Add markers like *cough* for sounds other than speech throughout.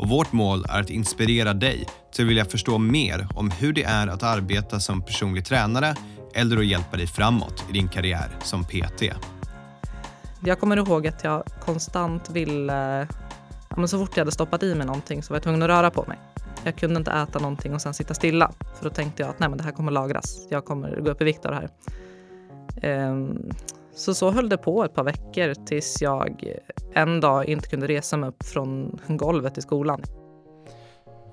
och vårt mål är att inspirera dig till att vilja förstå mer om hur det är att arbeta som personlig tränare eller att hjälpa dig framåt i din karriär som PT. Jag kommer ihåg att jag konstant ville, ja, så fort jag hade stoppat i mig någonting så var jag tvungen att röra på mig. Jag kunde inte äta någonting och sen sitta stilla. För då tänkte jag att nej, men det här kommer lagras. Jag kommer gå upp i vikt av det här. Um, så så höll det på ett par veckor tills jag en dag inte kunde resa mig upp från golvet i skolan.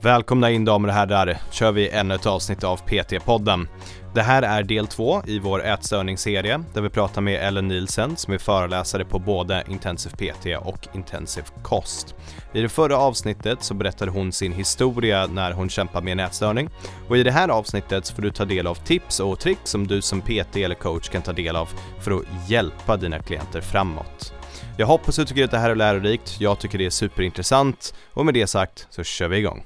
Välkomna in damer och herrar, kör vi ännu ett avsnitt av PT-podden. Det här är del två i vår ätstörningsserie där vi pratar med Ellen Nielsen som är föreläsare på både Intensiv PT och Intensiv kost. I det förra avsnittet så berättade hon sin historia när hon kämpade med en ätstörning och i det här avsnittet så får du ta del av tips och tricks som du som PT eller coach kan ta del av för att hjälpa dina klienter framåt. Jag hoppas du tycker att det här är lärorikt, jag tycker det är superintressant och med det sagt så kör vi igång.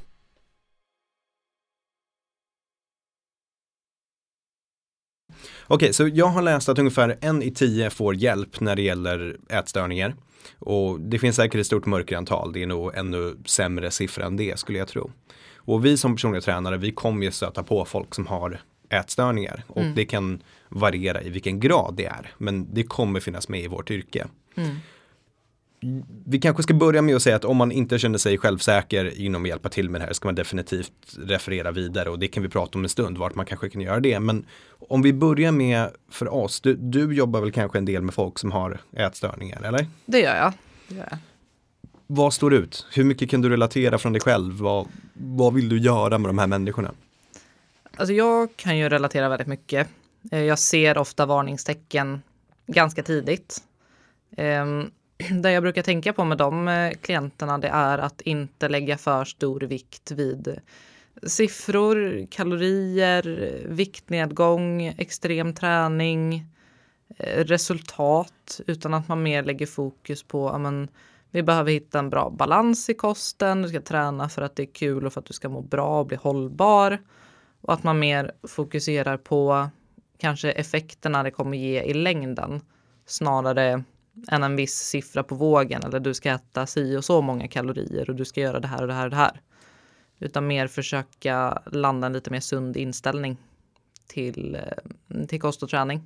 Okej, så jag har läst att ungefär en i tio får hjälp när det gäller ätstörningar. Och det finns säkert ett stort mörkerantal, det är nog ännu sämre siffra än det skulle jag tro. Och vi som personliga tränare, vi kommer ju stöta på folk som har ätstörningar. Och mm. det kan variera i vilken grad det är. Men det kommer finnas med i vårt yrke. Mm vi kanske ska börja med att säga att om man inte känner sig självsäker inom att hjälpa till med det här ska man definitivt referera vidare och det kan vi prata om en stund vart man kanske kan göra det. Men om vi börjar med för oss, du, du jobbar väl kanske en del med folk som har ätstörningar eller? Det gör jag. Det gör jag. Vad står ut? Hur mycket kan du relatera från dig själv? Vad, vad vill du göra med de här människorna? Alltså jag kan ju relatera väldigt mycket. Eh, jag ser ofta varningstecken ganska tidigt. Ehm, det jag brukar tänka på med de eh, klienterna det är att inte lägga för stor vikt vid siffror, kalorier, viktnedgång, extrem träning, eh, resultat utan att man mer lägger fokus på amen, vi behöver hitta en bra balans i kosten. Du ska träna för att det är kul och för att du ska må bra och bli hållbar. Och att man mer fokuserar på kanske effekterna det kommer ge i längden snarare än en viss siffra på vågen eller du ska äta si och så många kalorier och du ska göra det här och det här och det här. Utan mer försöka landa en lite mer sund inställning till, eh, till kost och träning.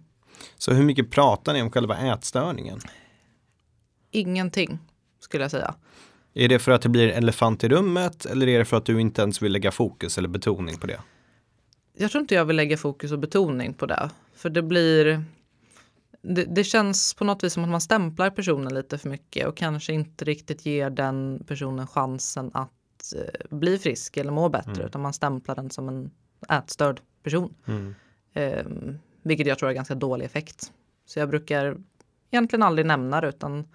Så hur mycket pratar ni om själva ätstörningen? Ingenting skulle jag säga. Är det för att det blir elefant i rummet eller är det för att du inte ens vill lägga fokus eller betoning på det? Jag tror inte jag vill lägga fokus och betoning på det. För det blir, det, det, känns på något vis som att man stämplar personen lite för mycket och kanske inte riktigt ger den personen chansen att eh, bli frisk eller må bättre mm. utan man stämplar den som en ätstörd person. Mm. Eh, vilket jag tror är ganska dålig effekt. Så jag brukar egentligen aldrig nämna det utan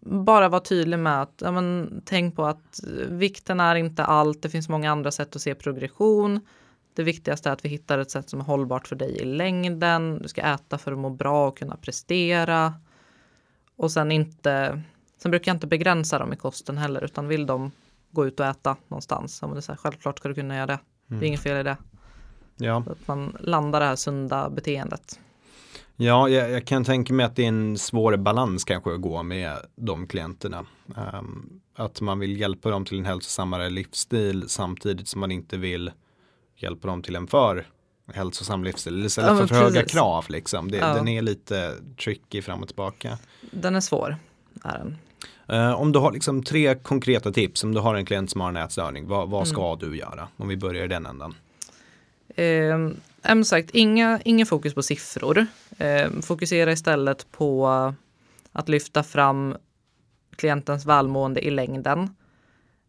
bara vara tydlig med att ja, men, tänk på att vikten är inte allt. Det finns många andra sätt att se progression. Det viktigaste är att vi hittar ett sätt som är hållbart för dig i längden. Du ska äta för att må bra och kunna prestera. Och sen inte, sen brukar jag inte begränsa dem i kosten heller, utan vill de gå ut och äta någonstans, så det är så här, självklart ska du kunna göra det. Det är mm. inget fel i det. Ja. Så att man landar det här sunda beteendet. Ja, jag, jag, kan tänka mig att det är en svår balans kanske att gå med de klienterna. Um, att man vill hjälpa dem till en hälsosammare livsstil samtidigt som man inte vill hjälper dem till en för hälsosam livsstil. Istället ja, för, för höga krav liksom. Det, ja. Den är lite tricky fram och tillbaka. Den är svår. Är den. Uh, om du har liksom tre konkreta tips, om du har en klient som har en ätstörning, vad, vad ska mm. du göra? Om vi börjar i den ändan. Uh, som sagt, inga, inga fokus på siffror. Uh, fokusera istället på att lyfta fram klientens välmående i längden.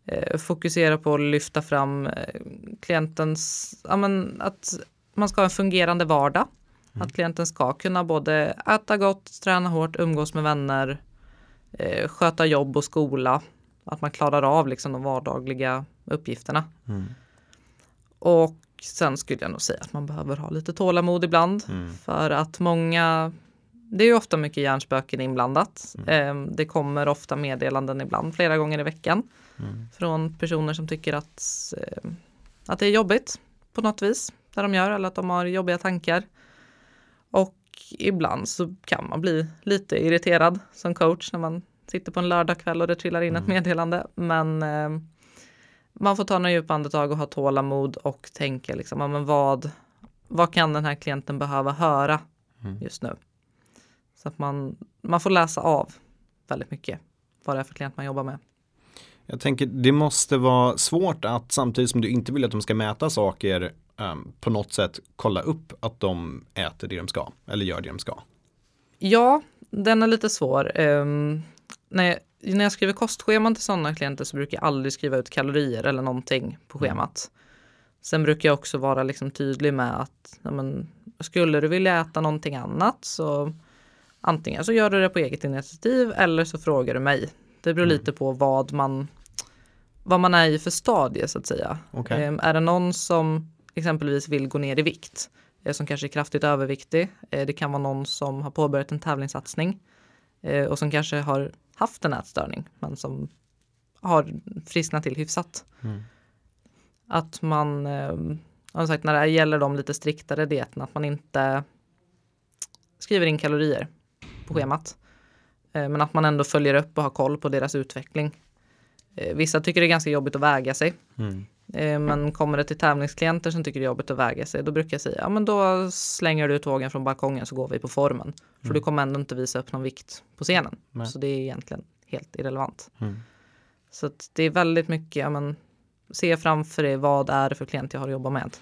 Eh, fokusera på att lyfta fram eh, klientens, ja, men att man ska ha en fungerande vardag. Mm. Att klienten ska kunna både äta gott, träna hårt, umgås med vänner, eh, sköta jobb och skola. Att man klarar av liksom de vardagliga uppgifterna. Mm. Och sen skulle jag nog säga att man behöver ha lite tålamod ibland. För att många, det är ju ofta mycket hjärnspöken inblandat. Eh, Det kommer ofta meddelanden ibland, flera gånger i veckan. Från personer som tycker att, eh, att det är jobbigt på något vis. Där de gör, eller att de har jobbiga tankar. Och ibland så kan man bli lite irriterad som coach när man sitter på en lördagkväll och det trillar in ett meddelande. Men eh, man får ta några djupa andetag och ha tålamod och tänka liksom, ja, men vad, vad kan den här klienten behöva höra just nu? Så att man, man får läsa av väldigt mycket vad det är för klient man jobbar med. Jag tänker det måste vara svårt att samtidigt som du inte vill att de ska mäta saker ehm, på något sätt kolla upp att de äter det de ska eller gör det de ska. Ja, den är lite svår. Ehm, när, jag, när jag skriver kostscheman till sådana klienter så brukar jag aldrig skriva ut kalorier eller någonting på schemat. Sen brukar jag också vara liksom tydlig med att ja, men, skulle du vilja äta någonting annat så antingen så gör du det på eget initiativ eller så frågar du mig. Det beror lite på vad man, vad man är i för stadie så att säga. Okej. Ehm, är det någon som exempelvis vill gå ner i vikt, eh, som kanske är kraftigt överviktig. Eh, det kan vara någon som har påbörjat en tävlingssatsning eh, och som kanske har haft en ätstörning men som har frisknat till hyfsat. Att man, eh, som sagt, när det gäller de lite striktare dieterna, att man inte skriver in kalorier på schemat. Eh, Men att man ändå följer upp och har koll på deras utveckling. Eh, Vissa tycker det är ganska jobbigt att väga sig. Eh, Men kommer det till tävlingsklienter som tycker det är jobbigt att väga sig, då brukar jag säga, ja men då slänger du ut vågen från balkongen så går vi på formen. För du kommer ändå inte visa upp någon vikt på scenen. Nej. Så det är egentligen helt irrelevant. Så att det är väldigt mycket, ja men se framför dig vad är det för klient jag har att jobba med.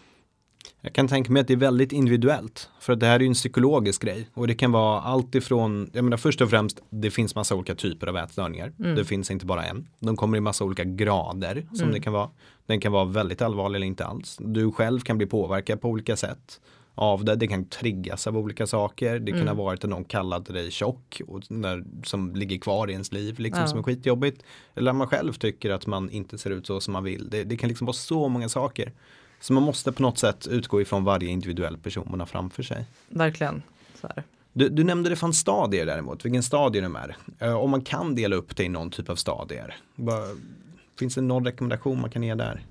Jag kan tänka mig att det är väldigt individuellt. För att det här är ju en psykologisk grej. Och det kan vara allt ifrån, jag menar först och främst, det finns massa olika typer av ätstörningar. Det finns inte bara en. De kommer i massa olika grader som det kan vara. Den kan vara väldigt allvarlig eller inte alls. Du själv kan bli påverkad på olika sätt av det. Det kan triggas av olika saker. Det kan ha varit att någon kallade dig tjock och när, som ligger kvar i ens liv liksom Ja. som är skitjobbigt. Eller att man själv tycker att man inte ser ut så som man vill. Det, det kan liksom vara så många saker. Så man måste på något sätt utgå ifrån varje individuell person man har framför sig. Verkligen. Så här. Du, du nämnde det fanns stadier däremot, vilken stadie de är. Eh, om man kan dela upp det i någon typ av stadier. Finns det någon rekommendation man kan ge där?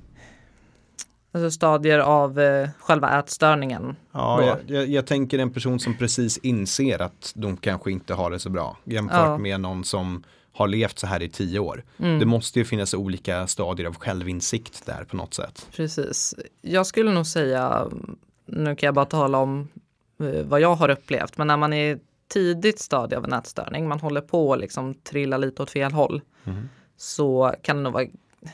Alltså stadier av eh, själva ätstörningen. Ja, jag, jag, jag tänker en person som precis inser att de kanske inte har det så bra. Jämfört Ja. med någon som har levt så här i tio år. Mm. Det måste ju finnas olika stadier av självinsikt där på något sätt. Precis. Jag skulle nog säga, nu kan jag bara tala om eh, vad jag har upplevt, men när man är tidigt stadie av en ätstörning, man håller på att liksom trilla lite åt fel håll, så kan det nog vara,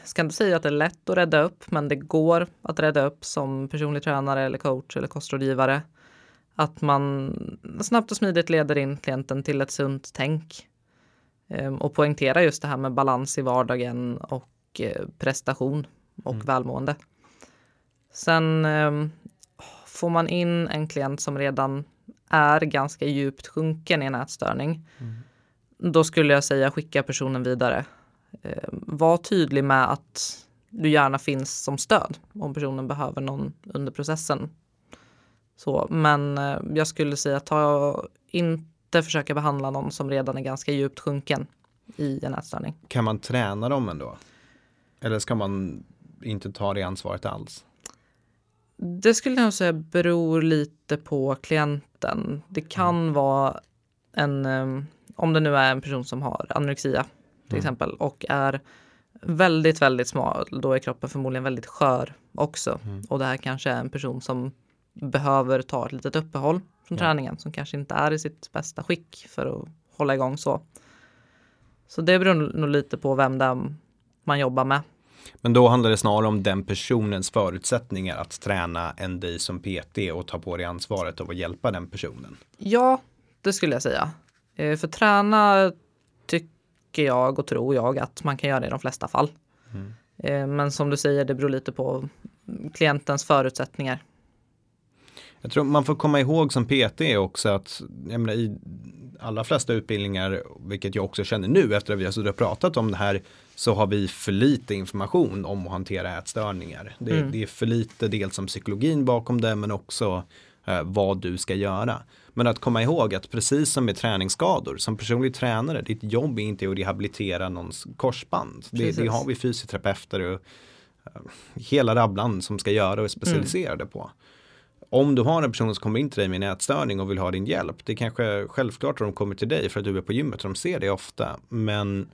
ska inte säga att det är lätt att rädda upp, men det går att rädda upp som personlig tränare eller coach eller kostrådgivare. Att man snabbt och smidigt leder in klienten till ett sunt tänk och poängtera just det här med balans i vardagen och eh, prestation och välmående. Sen ehm, får man in en klient som redan är ganska djupt sjunken i en ätstörning. Då skulle jag säga skicka personen vidare. Ehm, var tydlig med att du gärna finns som stöd om personen behöver någon under processen. Så, men eh, jag skulle säga ta inte försöka behandla någon som redan är ganska djupt sjunken i en ätstörning. Kan man träna dem ändå? Eller ska man inte ta det ansvaret alls? Det skulle jag säga beror lite på klienten. Det kan vara en, eh, om det nu är en person som har anorexia till exempel och är väldigt, väldigt smal, då är kroppen förmodligen väldigt skör också. Och det här kanske är en person som behöver ta ett litet uppehåll från träningen, som kanske inte är i sitt bästa skick för att hålla igång så. Så det beror nog lite på vem är man jobbar med. Men då handlar det snarare om den personens förutsättningar att träna än dig som PT och ta på dig ansvaret av att hjälpa den personen. Ja, det skulle jag säga. Eh, För träna tycker jag och tror jag att man kan göra i de flesta fall. Eh, Men som du säger, det beror lite på klientens förutsättningar. Jag tror man får komma ihåg som PT också att menar, i alla flesta utbildningar, vilket jag också känner nu efter att vi har suttit och pratat om det här, så har vi för lite information om att hantera ätstörningar. Det, Mm. det är för lite dels om psykologin bakom det men också eh, vad du ska göra. Men att komma ihåg att precis som med träningsskador, som personlig tränare, ditt jobb är inte att rehabilitera någons korsband. Det, det har vi fysioterapeuter och eh, hela rabblan som ska göra och är specialiserade på. Om du har en person som kommer in till dig med en ätstörning och vill ha din hjälp, det är kanske självklart att de kommer till dig för att du är på gymmet och de ser det ofta. Men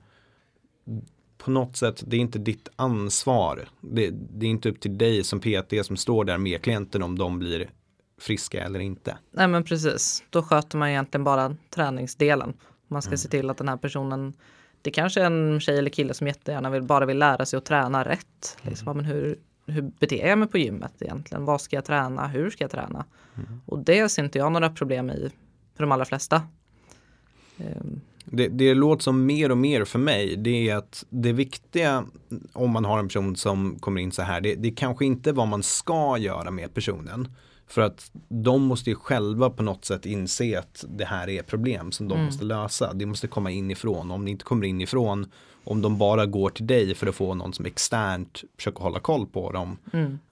på något sätt, det är inte ditt ansvar. Det, det är inte upp till dig som PT som står där med klienten om de blir friska eller inte. Nej men precis, då sköter man egentligen bara träningsdelen. Man ska se till att den här personen, det kanske är en tjej eller kille som jättegärna vill, bara vill lära sig att träna rätt. Liksom, ja, men hur, hur beter jag mig på gymmet egentligen? Vad ska jag träna? Hur ska jag träna? Och det ser inte jag några problem i för de allra flesta. Ehm, Det, det låter som mer och mer för mig, det är att det viktiga om man har en person som kommer in så här, det, det är kanske inte vad man ska göra med personen. För att de måste ju själva på något sätt inse att det här är problem som de måste lösa. Det måste komma inifrån. Om det inte kommer inifrån, om de bara går till dig för att få någon som externt försöker hålla koll på dem,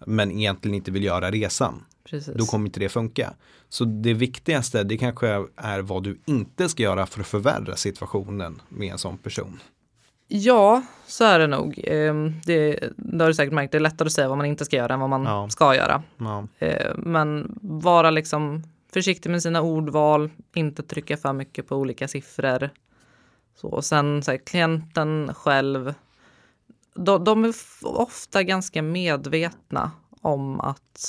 men egentligen inte vill göra resan, precis. då kommer inte det funka. Så det viktigaste, det kanske är vad du inte ska göra för att förvärra situationen med en sån person. Ja, så är det nog. Ehm, Det, det har du säkert märkt, det är lättare att säga vad man inte ska göra än vad man Ja. ska göra. Ja. Eh, Men vara liksom försiktig med sina ordval, inte trycka för mycket på olika siffror. Så, och sen så här, klienten själv, de, de är ofta ganska medvetna om att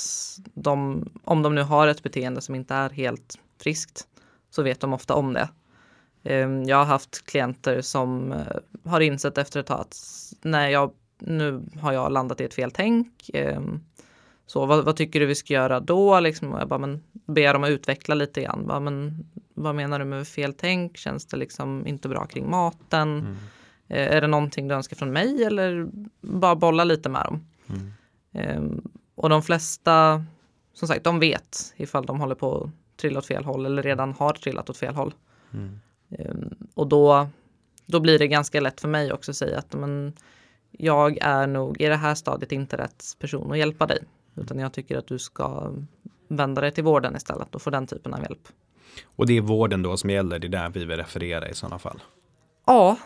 de, om de nu har ett beteende som inte är helt friskt, så vet de ofta om det. Ehm, jag har haft klienter som eh, har insett efter ett tag att nej, jag, nu har jag landat i ett fel tänk. Ehm, så vad, vad tycker du vi ska göra då? Liksom, och jag bara, men, ber dem att utveckla lite grann. Bara, men, vad menar du med fel tänk? Känns det liksom inte bra kring maten? Eh, är det någonting du önskar från mig eller bara bolla lite med dem? Ehm, och de flesta, som sagt, de vet ifall de håller på att trilla åt fel håll eller redan har trillat åt fel håll. Ehm, och då, då blir det ganska lätt för mig också att säga att men, jag är nog i det här stadiet inte rätt person att hjälpa dig. Utan jag tycker att du ska vända dig till vården istället och få den typen av hjälp. Och det är vården då som gäller, det är där vi vill referera i sådana fall. Ja,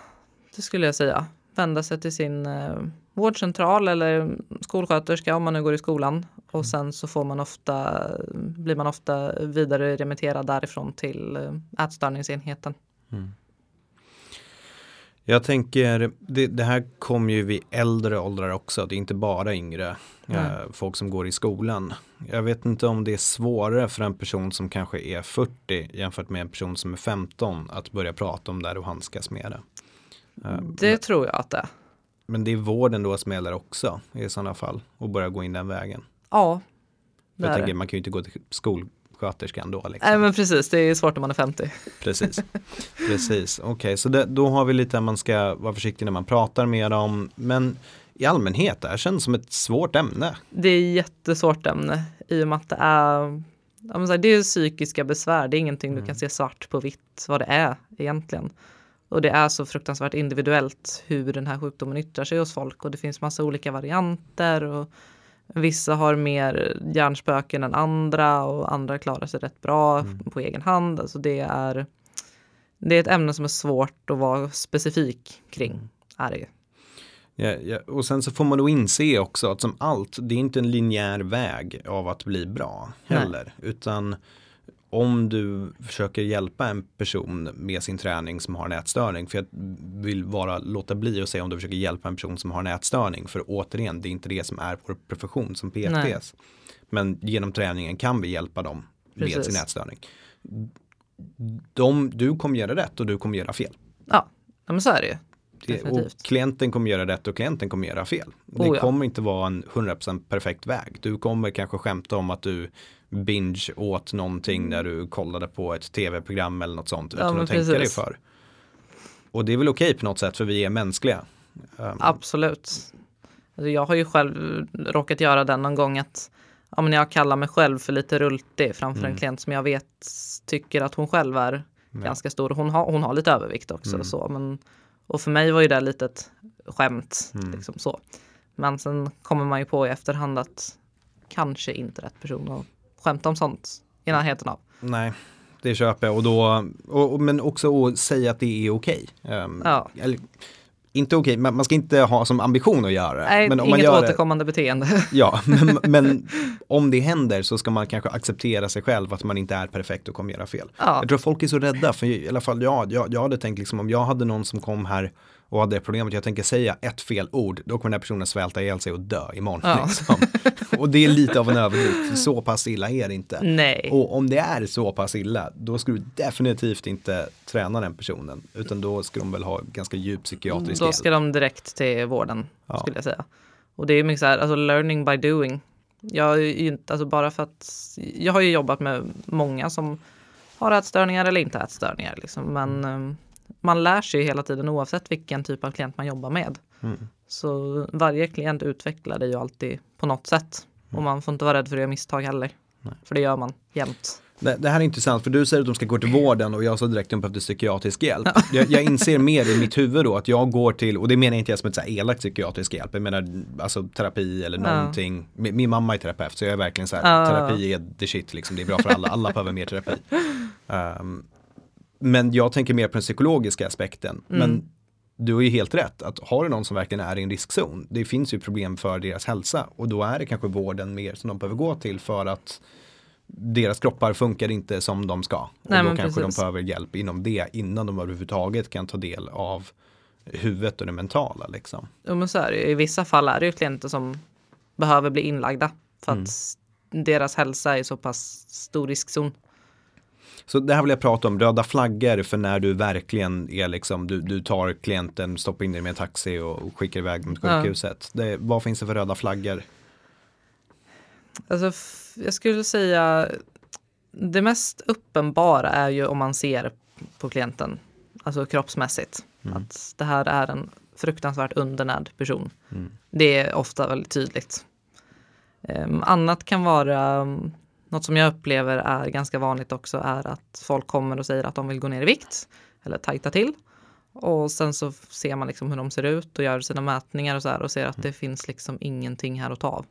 det skulle jag säga. Vända sig till sin eh, vårdcentral eller skolsköterska om man nu går i skolan. Och sen så får man ofta, blir man ofta vidare remitterad därifrån till eh, ätstörningsenheten. Jag tänker, det, det här kommer ju vid äldre åldrar också, det är inte bara yngre eh, folk som går i skolan. Jag vet inte om det är svårare för en person som kanske är 40 jämfört med en person som är 15 att börja prata om det här och handskas med det. Eh, Det tror jag att det är. Men det är vården då som gäller också i sådana fall och börja gå in den vägen. Ja, Jag tänker man kan ju inte gå till skolsköterskan då. Liksom. Nej men precis, det är svårt när man är 50. Precis, *laughs* precis. Okej, så det, då har vi lite att man ska vara försiktig när man pratar med dem. Men i allmänhet, det här känns som ett svårt ämne. Det är ett jättesvårt ämne i och med att det är, det är psykiska besvär. Det är ingenting du kan se svart på vitt vad det är egentligen. Och det är så fruktansvärt individuellt hur den här sjukdomen yttrar sig hos folk och det finns massa olika varianter och vissa har mer hjärnspöken än andra och andra klarar sig rätt bra på egen hand. Alltså det är, det är ett ämne som är svårt att vara specifik kring. Är det ju. Ja, ja. Och sen så får man då inse också att som allt, det är inte en linjär väg av att bli bra heller. Utan om du försöker hjälpa en person med sin träning som har en ätstörning. För jag vill bara låta bli att säga om du försöker hjälpa en person som har en ätstörning. För återigen, det är inte det som är vår profession som Nej. PTs. Men genom träningen kan vi hjälpa dem med Precis. sin ätstörning. De, du kommer göra rätt och du kommer göra fel. Ja, ja men så är det ju. Det, och klienten kommer göra rätt och klienten kommer göra fel. Det Oh ja. kommer inte vara en 100% perfekt väg. Du kommer kanske skämta om att du binge åt någonting när du kollade på ett tv-program eller något sånt utan men att tänka dig precis. för. Och det är väl okej på något sätt för vi är mänskliga. Um, Absolut. Alltså jag har ju själv råkat göra den någon gång att ja, men jag kallar mig själv för lite rultig framför Mm. en klient som jag vet tycker att hon själv är ganska stor. Hon har, hon har lite övervikt också. Mm. Så, men Och för mig var ju det lite ett skämt. Mm. Liksom så. Men sen kommer man ju på i efterhand att kanske inte rätt person att skämta om sånt i närheten av. Nej, det köper jag. Och då, och, men också att säga att det är okej. Ehm, Ja. eller, inte okej, man, man ska inte ha som ambition att göra det. Nej, men om man inget det, återkommande beteende. *laughs* Ja, men, *laughs* men om det händer så ska man kanske acceptera sig själv att man inte är perfekt och kommer göra fel. Ja. Jag tror folk är så rädda, för i alla fall jag, jag, jag hade tänkt liksom om jag hade någon som kom här och hade det problemet, jag tänker säga ett fel ord, då kommer den här personen svälta ihjäl sig och dö imorgon. Ja. Liksom. *laughs* Och det är lite av en överdrift, så pass illa är det inte. Nej. Och om det är så pass illa, då ska du definitivt inte träna den personen, utan då ska de väl ha ganska djup psykiatrisk Då hjälp. ska de direkt till vården Ja. skulle jag säga. Och det är mycket så här, alltså learning by doing. Jag inte, alltså bara för att jag har ju jobbat med många som har ätstörningar eller inte ätstörningar liksom. Men Mm. eh, man lär sig hela tiden oavsett vilken typ av klient man jobbar med. Mm. Så varje klient utvecklar det ju alltid på något sätt. Och man får inte vara rädd för att göra misstag heller. För det gör man jämt. Det, det här är intressant för du säger att de ska gå till vården och jag sa direkt att de behövde psykiatrisk hjälp. Jag, jag *laughs* inser mer i mitt huvud då att jag går till, och det menar inte jag som ett så här elakt psykiatrisk hjälp, jag menar alltså terapi eller Ja. någonting. Min, min mamma är terapeut så jag är verkligen så här, Ja. terapi är the shit liksom, det är bra för alla, alla behöver mer terapi. *laughs* Ehm, men jag tänker mer på den psykologiska aspekten. Men du har ju helt rätt, att har du någon som verkligen är i en riskzon, det finns ju problem för deras hälsa och då är det kanske vården mer som de behöver gå till för att deras kroppar funkar inte som de ska. Och Nej, då men kanske precis. de behöver hjälp inom det innan de överhuvudtaget kan ta del av huvudet och det mentala. Liksom. Jo, men så är det. ju. I vissa fall är det ju klienter som behöver bli inlagda för att deras hälsa är så pass stor riskzon. Så det här vill jag prata om, röda flaggor för när du verkligen är liksom, du, du tar klienten, stoppar in den med en taxi och, skickar iväg dem till Ja. sjukhuset. Det, vad finns det för röda flaggor? Alltså, jag skulle säga det mest uppenbara är ju om man ser på klienten, alltså kroppsmässigt, att det här är en fruktansvärt undernärd person. Det är ofta väldigt tydligt. Ehm, annat kan vara, um, något som jag upplever är ganska vanligt också, är att folk kommer och säger att de vill gå ner i vikt eller tajta till. Och sen så ser man liksom hur de ser ut och gör sina mätningar och så här och ser att det finns liksom ingenting här att ta av.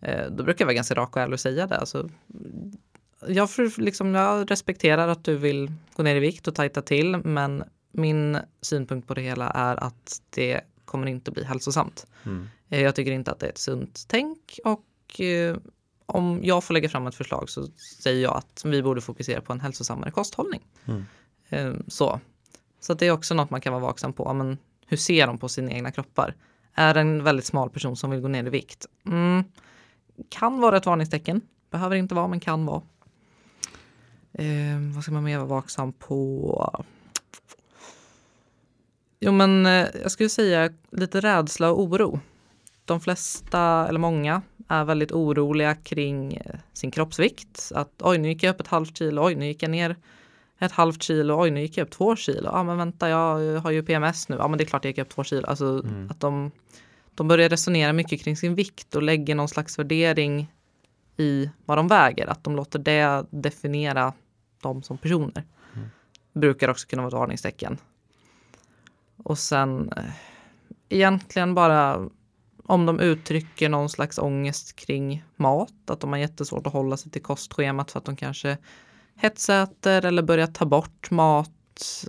Eh, Då brukar jag vara ganska rak och ärlig och säga det. Alltså, jag, liksom, jag respekterar att du vill gå ner i vikt och tajta till, men min synpunkt på det hela är att det kommer inte bli hälsosamt. Eh, Jag tycker inte att det är ett sunt tänk och eh, om jag får lägga fram ett förslag så säger jag att vi borde fokusera på en hälsosammare kosthållning. Eh, Så. så att det är också något man kan vara vaksam på. Men hur ser de på sina egna kroppar? Är en väldigt smal person som vill gå ner i vikt? Mm, kan vara ett varningstecken. Behöver inte vara, men kan vara. Eh, vad ska man mer vara vaksam på? Jo, men eh, jag skulle säga lite rädsla och oro. De flesta, eller många, är väldigt oroliga kring eh, sin kroppsvikt. Att oj, nu gick jag upp ett halvt kilo, oj, nu gick jag ner ett halvt kilo, oj, nu gick jag upp två kilo. Ja, men vänta, jag har ju PMS nu. Ja, men det är klart jag gick upp två kilo. Alltså att de, de börjar resonera mycket kring sin vikt och lägger någon slags värdering i vad de väger. Att de låter det definiera dem som personer. Brukar också kunna vara ett varningstecken. Och sen eh, egentligen bara om de uttrycker någon slags ångest kring mat, att de har jättesvårt att hålla sig till kostschemat för att de kanske hetsäter eller börjar ta bort mat,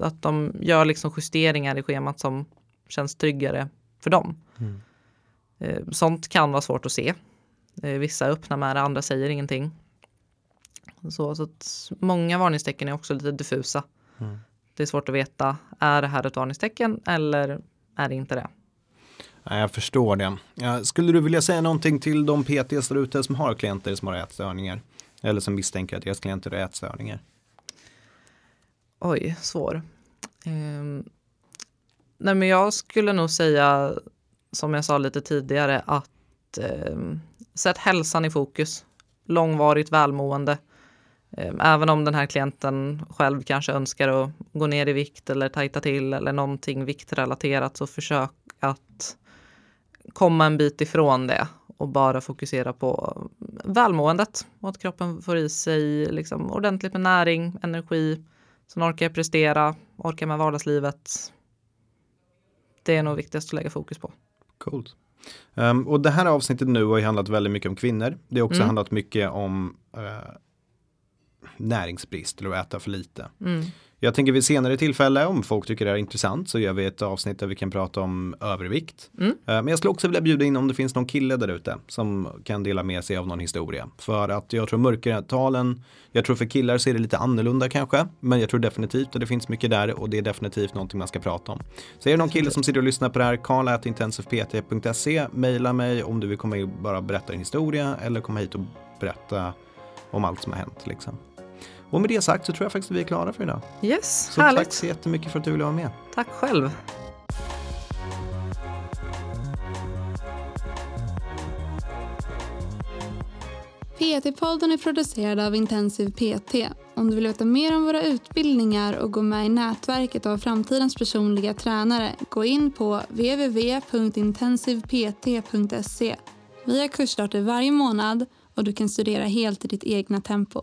att de gör liksom justeringar i schemat som känns tryggare för dem. Eh, Sånt kan vara svårt att se. Eh, Vissa är öppna med det, andra säger ingenting. Så, så att många varningstecken är också lite diffusa. Det är svårt att veta, är det här ett varningstecken eller är det inte det? Nej, jag förstår det. Skulle du vilja säga någonting till de PTs där ute som har klienter som har ätstörningar? Eller som misstänker att deras klienter har ätstörningar? Oj, svår. Ehm, nej, men jag skulle nog säga, som jag sa lite tidigare, att um, sätt hälsan i fokus. Långvarigt välmående. Ehm, även om den här klienten själv kanske önskar att gå ner i vikt eller tajta till eller någonting viktrelaterat, så försök att komma en bit ifrån det och bara fokusera på välmåendet och att kroppen får i sig liksom ordentligt med näring, energi, Sen orkar jag prestera, orkar med vardagslivet. Det är nog viktigast att lägga fokus på. Coolt. Um, och det här avsnittet nu har ju handlat väldigt mycket om kvinnor. Det har också Mm. handlat mycket om uh, näringsbrist eller att äta för lite. Mm. Jag tänker vid senare tillfälle om folk tycker det är intressant så gör vi ett avsnitt där vi kan prata om övervikt. Mm. Eh, Men jag skulle också vilja bjuda in om det finns någon kille där ute som kan dela med sig av någon historia. För att jag tror mörkertalen, jag tror för killar ser det lite annorlunda kanske. Men jag tror definitivt att det finns mycket där och det är definitivt någonting man ska prata om. Så är det någon kille som sitter och lyssnar på det här, karl.intensivpt.se, mejla mig om du vill komma och bara berätta en historia eller komma hit och berätta om allt som har hänt. Liksom. Och med det sagt så tror jag faktiskt att vi är klara för idag. Yes, Så härligt. tack så jättemycket för att du ville vara med. Tack själv. PT-podden är producerad av Intensiv PT. Om du vill veta mer om våra utbildningar och gå med i nätverket av framtidens personliga tränare, gå in på www.intensivpt.se. Vi har kursstarter varje månad och du kan studera helt i ditt egna tempo.